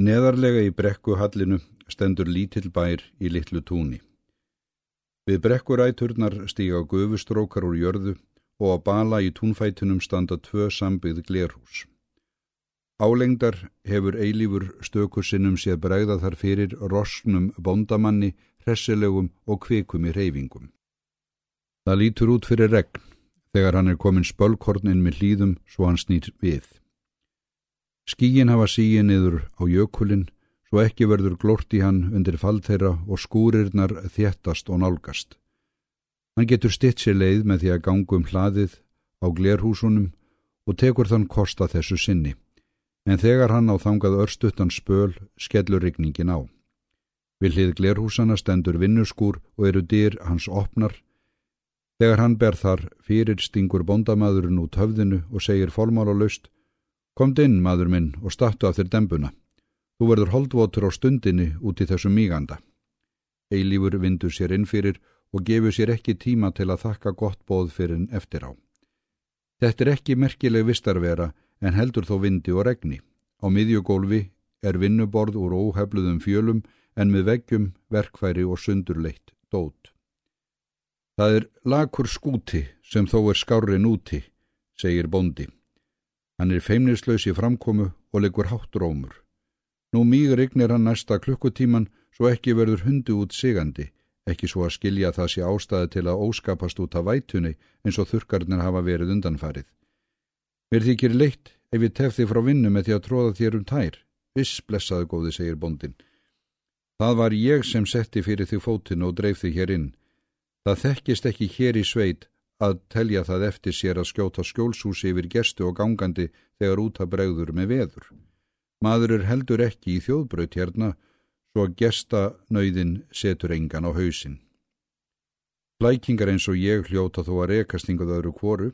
Neðarlega í brekkuhallinu stendur lítill bær í litlu túni. Við brekkuræturnar stíga gufustrókar úr jörðu og á bala í túnfætunum standa tvö sambið glerhús. Álengdar hefur eilífur stökursinnum séð bregða þar fyrir rosnum bondamanni, hressilegum og kvikum í reyfingum. Það lítur út fyrir regn þegar hann er komin spölkornin með hlýðum svo hann snýr við. Skíin hafa síið niður á jökulinn, svo ekki verður glort í hann undir fall þeirra og skúrirnar þéttast og nálgast. Hann getur stitt sér leið með því að gangum hlaðið á glerhúsunum og tekur þann kosta þessu sinni, en þegar hann á þangað örstuttan spöl skellur rigningin á. Við hlið glerhúsana stendur vinnuskúr og eru dyr hans opnar. Þegar hann ber þar fyrir stingur bondamaðurinn út höfðinu og segir fólmála laust Komd inn, maður minn, og stattu af þér dembuna. Þú verður holdvotur á stundinni út í þessum míganda. Eilífur vindur sér inn fyrir og gefur sér ekki tíma til að þakka gott bóð fyrir en eftir á. Þetta er ekki merkileg vistarvera en heldur þó vindi og regni. Á miðjugólfi er vinnuborð úr óhefluðum fjölum en með veggjum, verkfæri og sundurleitt dót. Það er lakur skúti sem þó er skárin úti, segir bondi. Hann er feimnislaus í framkomu og leggur hátt rómur. Nú mýg regnir hann næsta klukkutíman svo ekki verður hundi út sigandi, ekki svo að skilja það sé ástæði til að óskapast út af vætunni eins og þurkarnir hafa verið undanfarið. Mér þykir leitt ef ég tef þið frá vinnu með því að tróða þér um tær. Viss, blessaðu góði, segir bondin. Það var ég sem setti fyrir þig fótinn og dreif þig hér inn. Það þekkist ekki hér í sveit að telja það eftir sér að skjóta skjólshúsi yfir gestu og gangandi þegar út að bregður með veður. Maður er heldur ekki í þjóðbraut hérna, svo að gesta nöyðin setur engan á hausin. Lækingar eins og ég hljóta þó að rekastinguð öðru kvoru,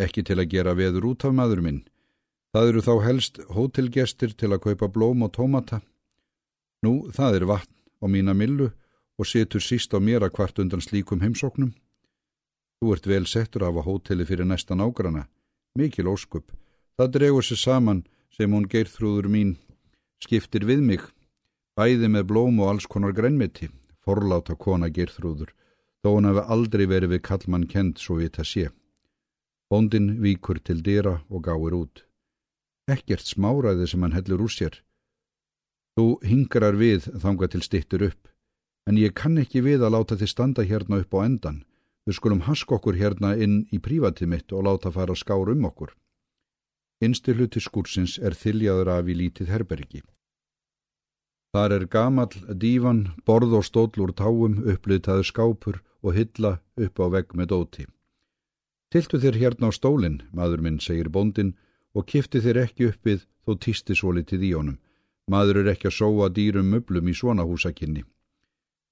ekki til að gera veður út af maður minn. Það eru þá helst hótelgestir til að kaupa blóm og tómata. Nú, það er vatn á mína millu og setur síst á mér að kvart undan slíkum heimsóknum. Þú ert vel settur af að hóteli fyrir næsta nágrana. Mikil óskup. Það dregur sér saman sem hún geirþrúður mín skiptir við mig. Bæði með blóm og alls konar grænmiti. Forláta kona geirþrúður. Þó hún hefði aldrei verið við kallmann kent svo við það sé. Bóndin víkur til dýra og gáir út. Ekkert smáraði sem hann hellur úr sér. Þú hingrar við þanga til stittur upp. En ég kann ekki við að láta þið standa hérna upp á endan. Við skulum hask okkur hérna inn í prívatið mitt og láta fara skár um okkur. Einstu hluti skúrsins er þyljaður af í lítið herbergi. Þar er gamal dívan, borð og stóllur táum, upplitaður skápur og hylla upp á vegg með dóti. Tiltu þér hérna á stólinn, maður minn, segir bondin, og kifti þér ekki uppið þó týsti svo litið í honum. Maður er ekki að sóa dýrum möblum í svona húsakinni.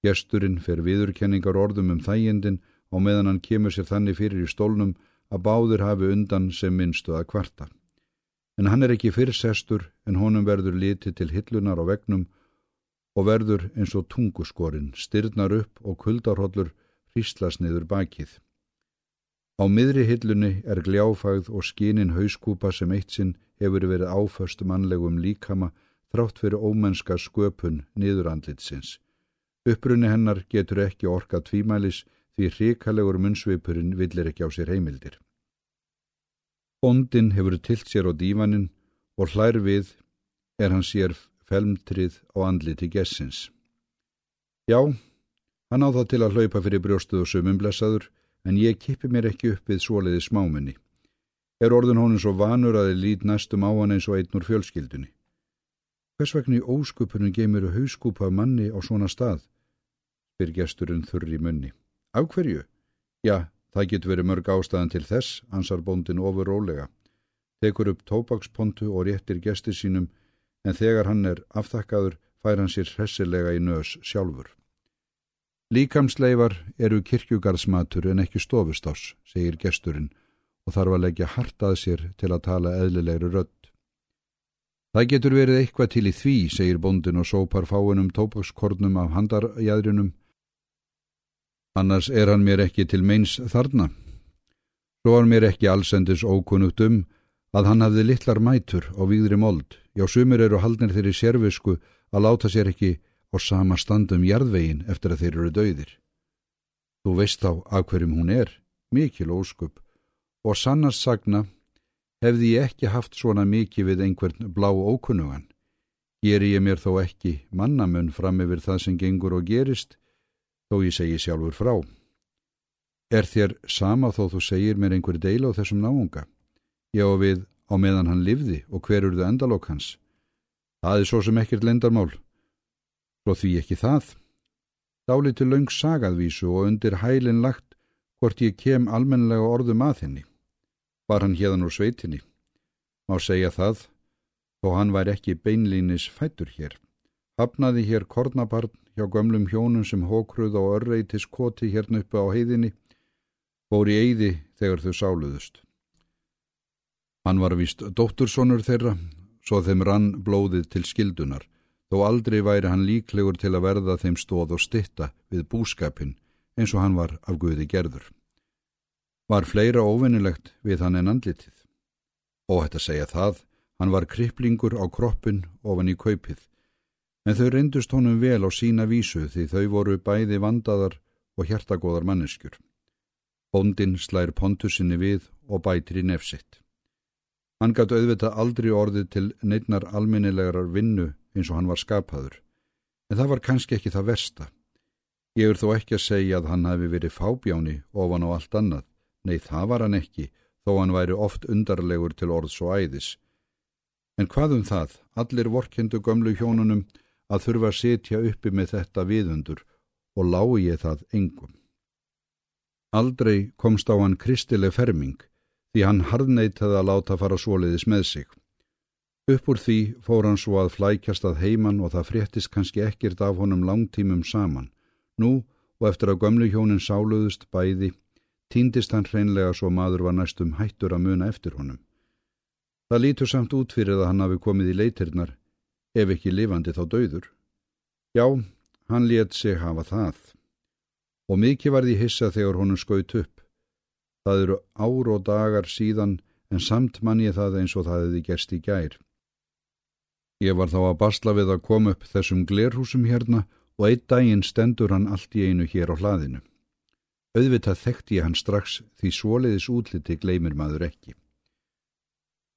Gesturinn fer viðurkenningar orðum um þægindin og meðan hann kemur sér þannig fyrir í stólnum að báður hafi undan sem minnstu að kvarta. En hann er ekki fyrrsestur en honum verður litið til hillunar á vegnum og verður eins og tunguskorinn, styrnar upp og kuldarhollur hríslas niður bakið. Á miðri hillunni er gljáfægð og skinin hauskúpa sem eitt sinn hefur verið áföst mannlegum líkama þrátt fyrir ómennska sköpun niður andlitsins. Upprunni hennar getur ekki orka tvímælis því hrikalegur munnsveipurinn villir ekki á sér heimildir. Bondin hefur tilt sér á dívanin og hlær við er hann sér felmtrið á andliti gessins. Já, hann á það til að hlaupa fyrir brjóstuð og sömumblessaður en ég kippi mér ekki upp við svoleiði smáminni. Er orðin honum svo vanur að þið lít næstum á hann eins og einn úr fjölskyldunni. Hvers vegna í óskupunum geymir hauskúpa manni á svona stað? spyr gesturinn þurri munni. Af hverju? Já, það getur verið mörg ástæðan til þess, ansar bóndin ofur rólega. Tekur upp tópakspontu og réttir gestir sínum, en þegar hann er aftakkaður fær hann sér hressilega í nös sjálfur. Líkamsleifar eru kirkjugarðsmatur en ekki stofustás, segir gesturinn og þarf að leggja hartað sér til að tala eðlilegri rödd. Það getur verið eitthvað til í því, segir bondin og sópar fáinum tópakskornum af handarjæðrinum annars er hann mér ekki til meins þarna. Svo var mér ekki allsendis ókunnugt um að hann hafði litlar mætur á výðri mold, já sumir eru haldnir þeirri sérvisku að láta sér ekki á sama standum jarðvegin eftir að þeir eru dauðir. Þú veist þá af hverjum hún er, mikil óskup, og sannast sagna hefði ég ekki haft svona mikið við einhvern blá ókunnugan. Geri ég mér þó ekki mannamun fram yfir það sem gengur og gerist, þó ég segi sjálfur frá. Er þér sama þó þú segir mér einhver deila á þessum náunga? Já við á meðan hann livði og hver urðu endalók hans? Það er svo sem ekkert lendarmál. Svo því ekki það. Dáli til laung sagaðvísu og undir hælinn lagt hvort ég kem almenlega orðum að henni. Var hann hérðan úr sveitinni? Má segja það, þó hann væri ekki beinlínis fættur hér. Hafnaði hér kornabarn hjá gömlum hjónum sem hókruð á örreitis koti hérna uppi á heiðinni fór í eyði þegar þau sáluðust. Hann var vist dóttursonur þeirra, svo þeim rann blóðið til skildunar, þó aldrei væri hann líklegur til að verða þeim stóð og stitta við búskapin eins og hann var af Guði gerður. Var fleira óvinnilegt við hann en andlitið. Og þetta segja það, hann var kriplingur á kroppin ofan í kaupið, en þau reyndust honum vel á sína vísu því þau voru bæði vandaðar og hjertagóðar manneskjur. Bóndin slær pontusinni við og bætir í nefsitt. Hann gæti auðvitað aldrei orðið til neitnar alminnilegarar vinnu eins og hann var skapaður, en það var kannski ekki það versta. Ég er þó ekki að segja að hann hefði verið fábjáni ofan á allt annað, nei það var hann ekki, þó hann væri oft undarlegur til orðs og æðis. En hvað um það, allir vorkendu gömlu hjónunum að þurfa að setja uppi með þetta viðundur og lái ég það engum. Aldrei komst á hann kristileg ferming því hann harðneitaði að láta fara svoliðis með sig. Upp úr því fór hann svo að flækjast að heiman og það fréttist kannski ekkert af honum langtímum saman. Nú og eftir að gömlu hjónin sáluðust bæði, týndist hann hreinlega svo maður var næstum hættur að muna eftir honum. Það lítur samt út fyrir að hann hafi komið í leitirnar, ef ekki lifandi þá döður. Já, hann let sig hafa það og mikið var því hissa þegar honum skaut upp. Það eru ár og dagar síðan en samt mann ég það eins og það hefði gerst í gær. Ég var þá að basla við að koma upp þessum glerhúsum hérna og einn daginn stendur hann allt í einu hér á hlaðinu. Auðvitað þekkti ég hann strax því svoliðis útliti gleymir maður ekki.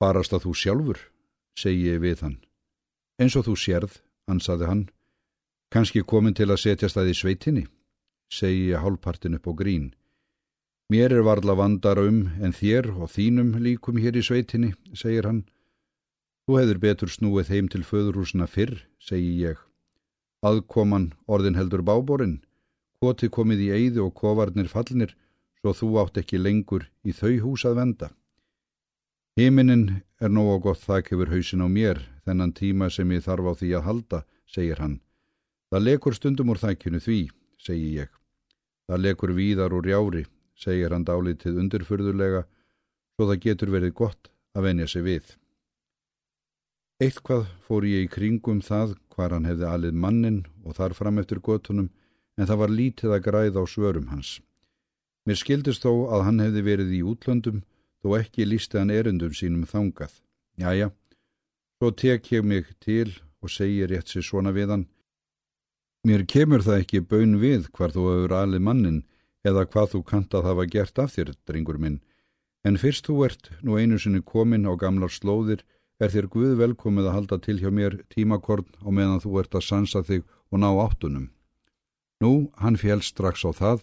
Barast að þú sjálfur, segi ég við hann. Eins og þú sérð, ansaði hann, kannski komin til að setjast að í sveitinni segi ég hálfpartin upp á grín. Mér er varla vandar um en þér og þínum líkum hér í sveitinni, segir hann. Þú hefur betur snúið heim til föðurhúsina fyrr, segi ég. Aðkoman orðin heldur báborinn, kvoti komið í eyði og kovarnir fallnir, svo þú átt ekki lengur í þau hús að venda. Himinin er nóg og gott þakk yfir hausin á mér, þennan tíma sem ég þarf á því að halda, segir hann. Það lekur stundum úr þakkinu því, segi ég. Það lekur víðar úr rjári, segir hann dálítið undirfurðulega, svo það getur verið gott að venja sig við. Eitthvað fór ég í kringum það hvar hann hefði alið mannin og þar fram eftir gotunum, en það var lítið að græða á svörum hans. Mér skildist þó að hann hefði verið í útlöndum, þó ekki lísti hann erundum sínum þangað. Jæja, svo tek ég mig til og segi rétt sér svona við hann, Mér kemur það ekki bön við hvar þú hefur alið mannin eða hvað þú kant að hafa gert af þér, drengur minn, en fyrst þú ert nú einu sinni komin á gamlar slóðir er þér Guð velkomið að halda til hjá mér tímakorn á meðan þú ert að sansa þig og ná áttunum. Nú, hann fél strax á það,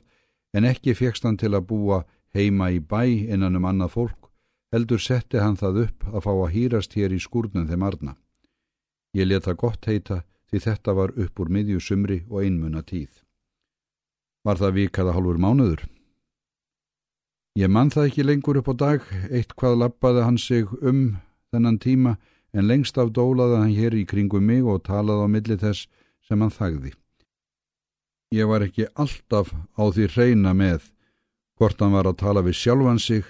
en ekki fegst hann til að búa heima í bæ innan um annað fólk, heldur setti hann það upp að fá að hýrast hér í skúrnum þeim arna. Ég leta gott heita, því þetta var upp úr miðju sumri og einmunna tíð. Var það vikaða hálfur mánuður? Ég mann það ekki lengur upp á dag, eitt hvað lappaði hann sig um þennan tíma en lengst af dólaði hann hér í kringum mig og talaði á milli þess sem hann þagði. Ég var ekki alltaf á því reyna með hvort hann var að tala við sjálfan sig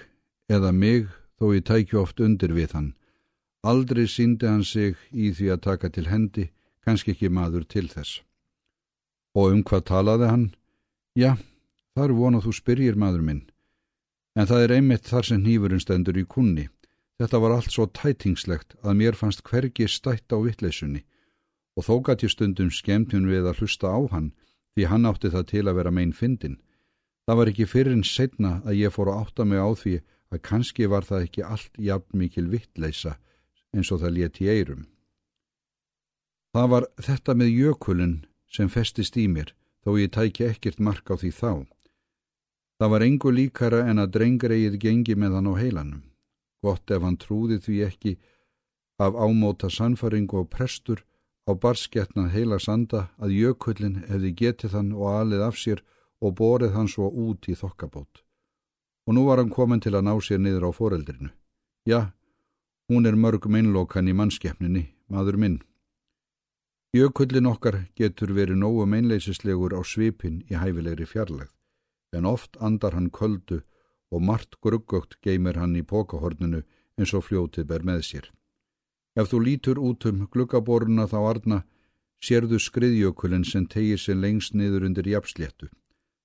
eða mig þó ég tækju oft undir við hann. Aldrei síndi hann sig í því að taka til hendi kannski ekki maður til þess. Og um hvað talaði hann? Já, það er vonað þú spyrjir maður minn. En það er einmitt þar sem hýfurinn stendur í kunni. Þetta var allt svo tætingslegt að mér fannst hvergi stætt á vittleysunni og þó gæti stundum skemmtun við að hlusta á hann því hann átti það til að vera megin fyndin. Það var ekki fyrir en setna að ég fór að átta mig á því að kannski var það ekki allt jafn mikil vittleysa eins og það leti í eirum. Það var þetta með jökulun sem festist í mér þó ég tæki ekkert mark á því þá. Það var engu líkara en að drengreið gengi með hann á heilanum. Gott ef hann trúði því ekki af ámóta sannfaringu og prestur á barsketnað heila sanda að jökullin hefði getið hann og alið af sér og borið hann svo út í þokkabót. Og nú var hann komin til að ná sér niður á foreldrinu. Já, hún er mörgum einlokan í mannskeppninni, maður minn. Jökullin okkar getur verið nógu meinleisislegur á svipin í hæfilegri fjarlægð, en oft andar hann köldu og margt gruggugt geymir hann í pókahorninu eins og fljótið ber með sér. Ef þú lítur út um gluggaboruna þá arna, sérðu skriðjökulin sem tegir sér lengst niður undir jafnsléttu.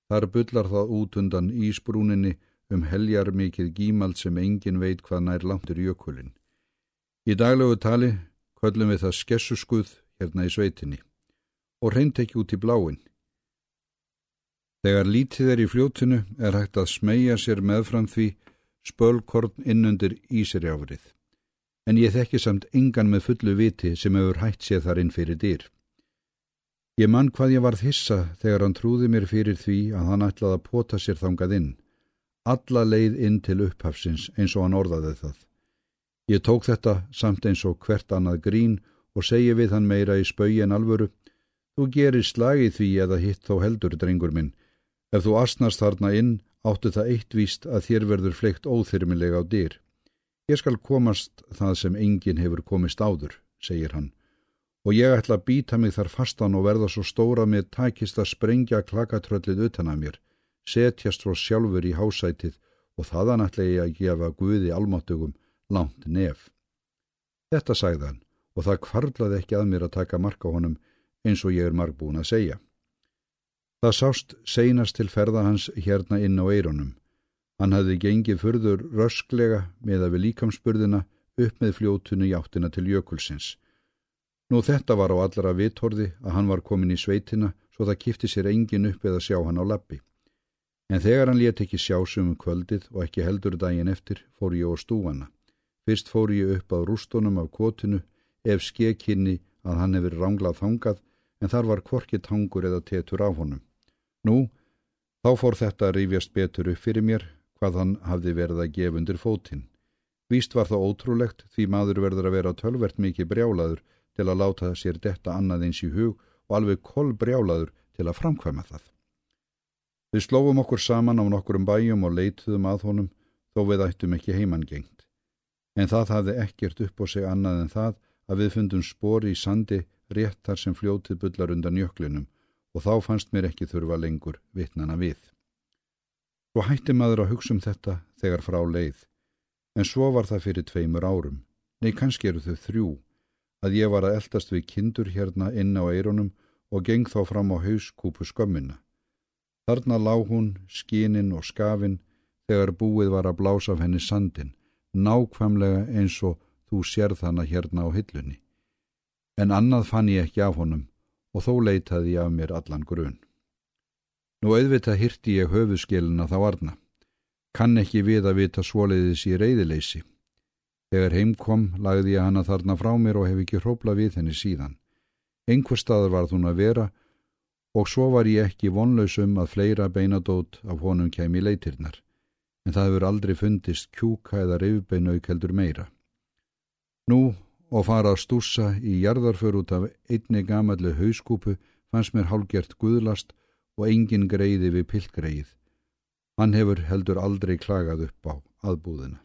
Þar bullar það út undan ísbrúninni um heljar mikið gímald sem engin veit hvað nær langtur jökulin. Í daglegu tali kvöllum við það skessuskuð hérna í sveitinni og reynd ekki út í bláin. Þegar lítið er í fljótinu er hægt að smegja sér meðfram því spölkorn innundir ísirjáfrið. En ég þekki samt engan með fullu viti sem hefur hægt sér þar inn fyrir dýr. Ég mann hvað ég varð hissa þegar hann trúði mér fyrir því að hann ætlaði að pota sér þangað inn. Alla leið inn til upphafsins eins og hann orðaði það. Ég tók þetta samt eins og hvert annað grín og segi við hann meira í spau en alvöru. Þú gerir slagið því eða hitt þó heldur, drengur minn. Ef þú asnast þarna inn, áttu það eitt víst að þér verður fleikt óþyrmilega á dyr. Ég skal komast það sem enginn hefur komist áður, segir hann og ég ætla að býta mig þar fastan og verða svo stóra með takist að sprengja klakatröllið utan að mér, setjast frá sjálfur í hásætið og þaðan ætla ég að gefa Guði almáttugum langt nef. Þetta sagði hann og það kvarlaði ekki að mér að taka marka honum eins og ég er margbúin að segja. Það sást seinast til ferða hans hérna inn á eironum. Hann hafði gengið fyrður rösklega með að við líkamsburðina upp með fljótunu í áttina til jökulsins. Nú þetta var á allra vitorði að hann var komin í sveitina svo það kifti sér engin upp eða sjá hann á lappi. En þegar hann let ekki sjá sumum kvöldið og ekki heldur daginn eftir fór ég á stúana. Fyrst fór ég upp á rústunum af kotinu ef skekinni að hann hefur ranglað þangað en þar var kvorki tangur eða tetur á honum. Nú, þá fór þetta að rífjast betur upp fyrir mér hvað hann hafði verið að gefa undir fótinn. Víst var það ótrúlegt því maður verður að vera tölvert mikið brjálaður til að láta sér detta annað eins í hug og alveg kolbrjálaður til að framkvæma það. Við slófum okkur saman á nokkurum bæjum og leituðum að honum þó við ættum ekki heimangengt. En það hafði ekkert upp á sig annað en það að við fundum spori í sandi rétt þar sem fljótið bullar undan jöklinum og þá fannst mér ekki þurfa lengur vitnana við. Svo hætti maður að hugsa um þetta þegar frá leið, en svo var það fyrir tveimur árum, nei kannski eru þau þrjú, að ég var að eldast við kindur hérna inn á eironum og geng þá fram á hauskúpu skömmina. Þarna lág hún, skinin og skafin, þegar búið var að blása af henni sandin, nákvæmlega eins og þú sérð hana hérna á hillunni. En annað fann ég ekki af honum og þó leitaði ég af mér allan grunn. Nú auðvitað hirti ég höfuskilina þá arna. Kann ekki við að vita svoliðis í reyðileysi. Þegar heim kom lagði ég hana þarna frá mér og hef ekki hrópla við henni síðan. Einhver staðar var hún að vera og svo var ég ekki vonlausum að fleira beinadót af honum kem í leitirnar, en það hefur aldrei fundist kjúka eða reyfbeinauk heldur meira. Nú og fara að stúsa í jarðarför út af einni gamalli hauskúpu fannst mér hálgert guðlast og engin greiði við pilgreið. Hann hefur heldur aldrei klagað upp á aðbúðina.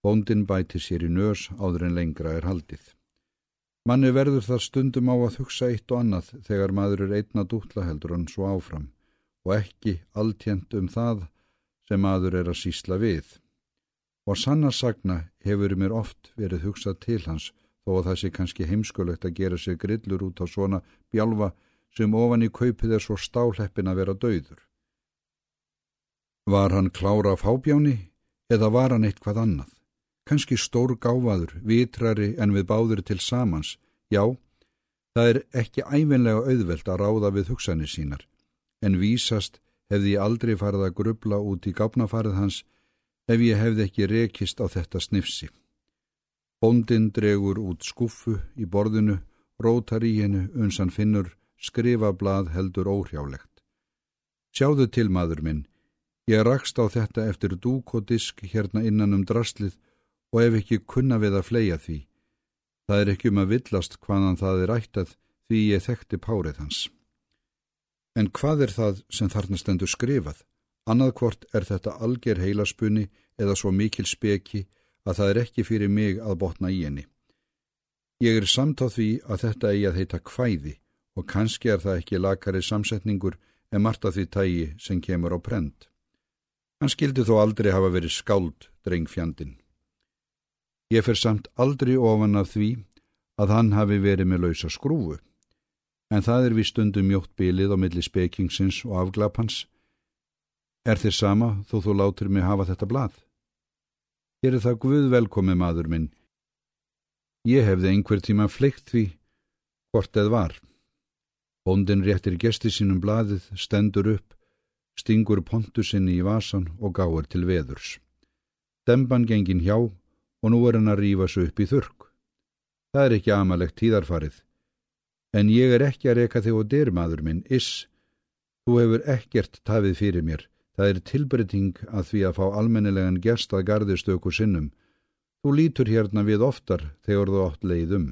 Bóndin bæti sér í nös áður en lengra er haldið. Manni verður þar stundum á að hugsa eitt og annað þegar maður er einna dútla heldur hann svo áfram og ekki alltjent um það sem maður er að sísla við. Og sannarsagna hefur mér oft verið hugsað til hans þó að það sé kannski heimskulegt að gera sig grillur út á svona bjálfa sem ofan í kaupið er svo stáleppin að vera dauður. Var hann klára á fábjáni eða var hann eitthvað annað? Kannski stór gáfaður, vitrari en við báður til samans. Já, það er ekki æfinlega auðvelt að ráða við hugsanir sínar, en vísast hefði ég aldrei farið að grubla út í gáfnafarið hans ef ég hefði ekki rekist á þetta snifsi. Bondin dregur út skuffu í borðinu, rótar í hennu uns hann finnur skrifablað heldur óhrjálegt. Sjáðu til maður minn, ég rakst á þetta eftir dúk og disk hérna innan um draslið og ef ekki kunna við að fleia því. Það er ekki um að villast hvaðan það er ættað því ég þekkti párið hans. En hvað er það sem þarna stendur skrifað? Annaðkvort er þetta alger heilaspunni eða svo mikil speki að það er ekki fyrir mig að botna í henni. Ég er samt á því að þetta eigi að heita kvæði og kannski er það ekki lakari samsetningur en margt af því tægi sem kemur á prent. Hann skildi þó aldrei hafa verið skáld, dreng fjandin. Ég fer samt aldrei ofan af því að hann hafi verið með lausa skrúfu, en það er við stundum mjótt bilið á milli spekingsins og afglapans. Er þér sama þó þú látur mig hafa þetta blað? Hér er það guð velkomi maður minn. Ég hefði einhver tíma fleikt því hvort eð var. Bóndin réttir gesti sínum blaðið, stendur upp, stingur pontu sinni í vasan og gáir til veðurs. Demban gengin hjá og nú er hann að rýfa svo upp í þurrk. Það er ekki amalegt tíðarfarið. En ég er ekki að reka þig og dyr, maður minn, iss. Þú hefur ekkert tafið fyrir mér. Það er tilbreyting að því að fá almennilegan gest að garðistöku sinnum. Þú lítur hérna við oftar þegar þú ótt leiðum.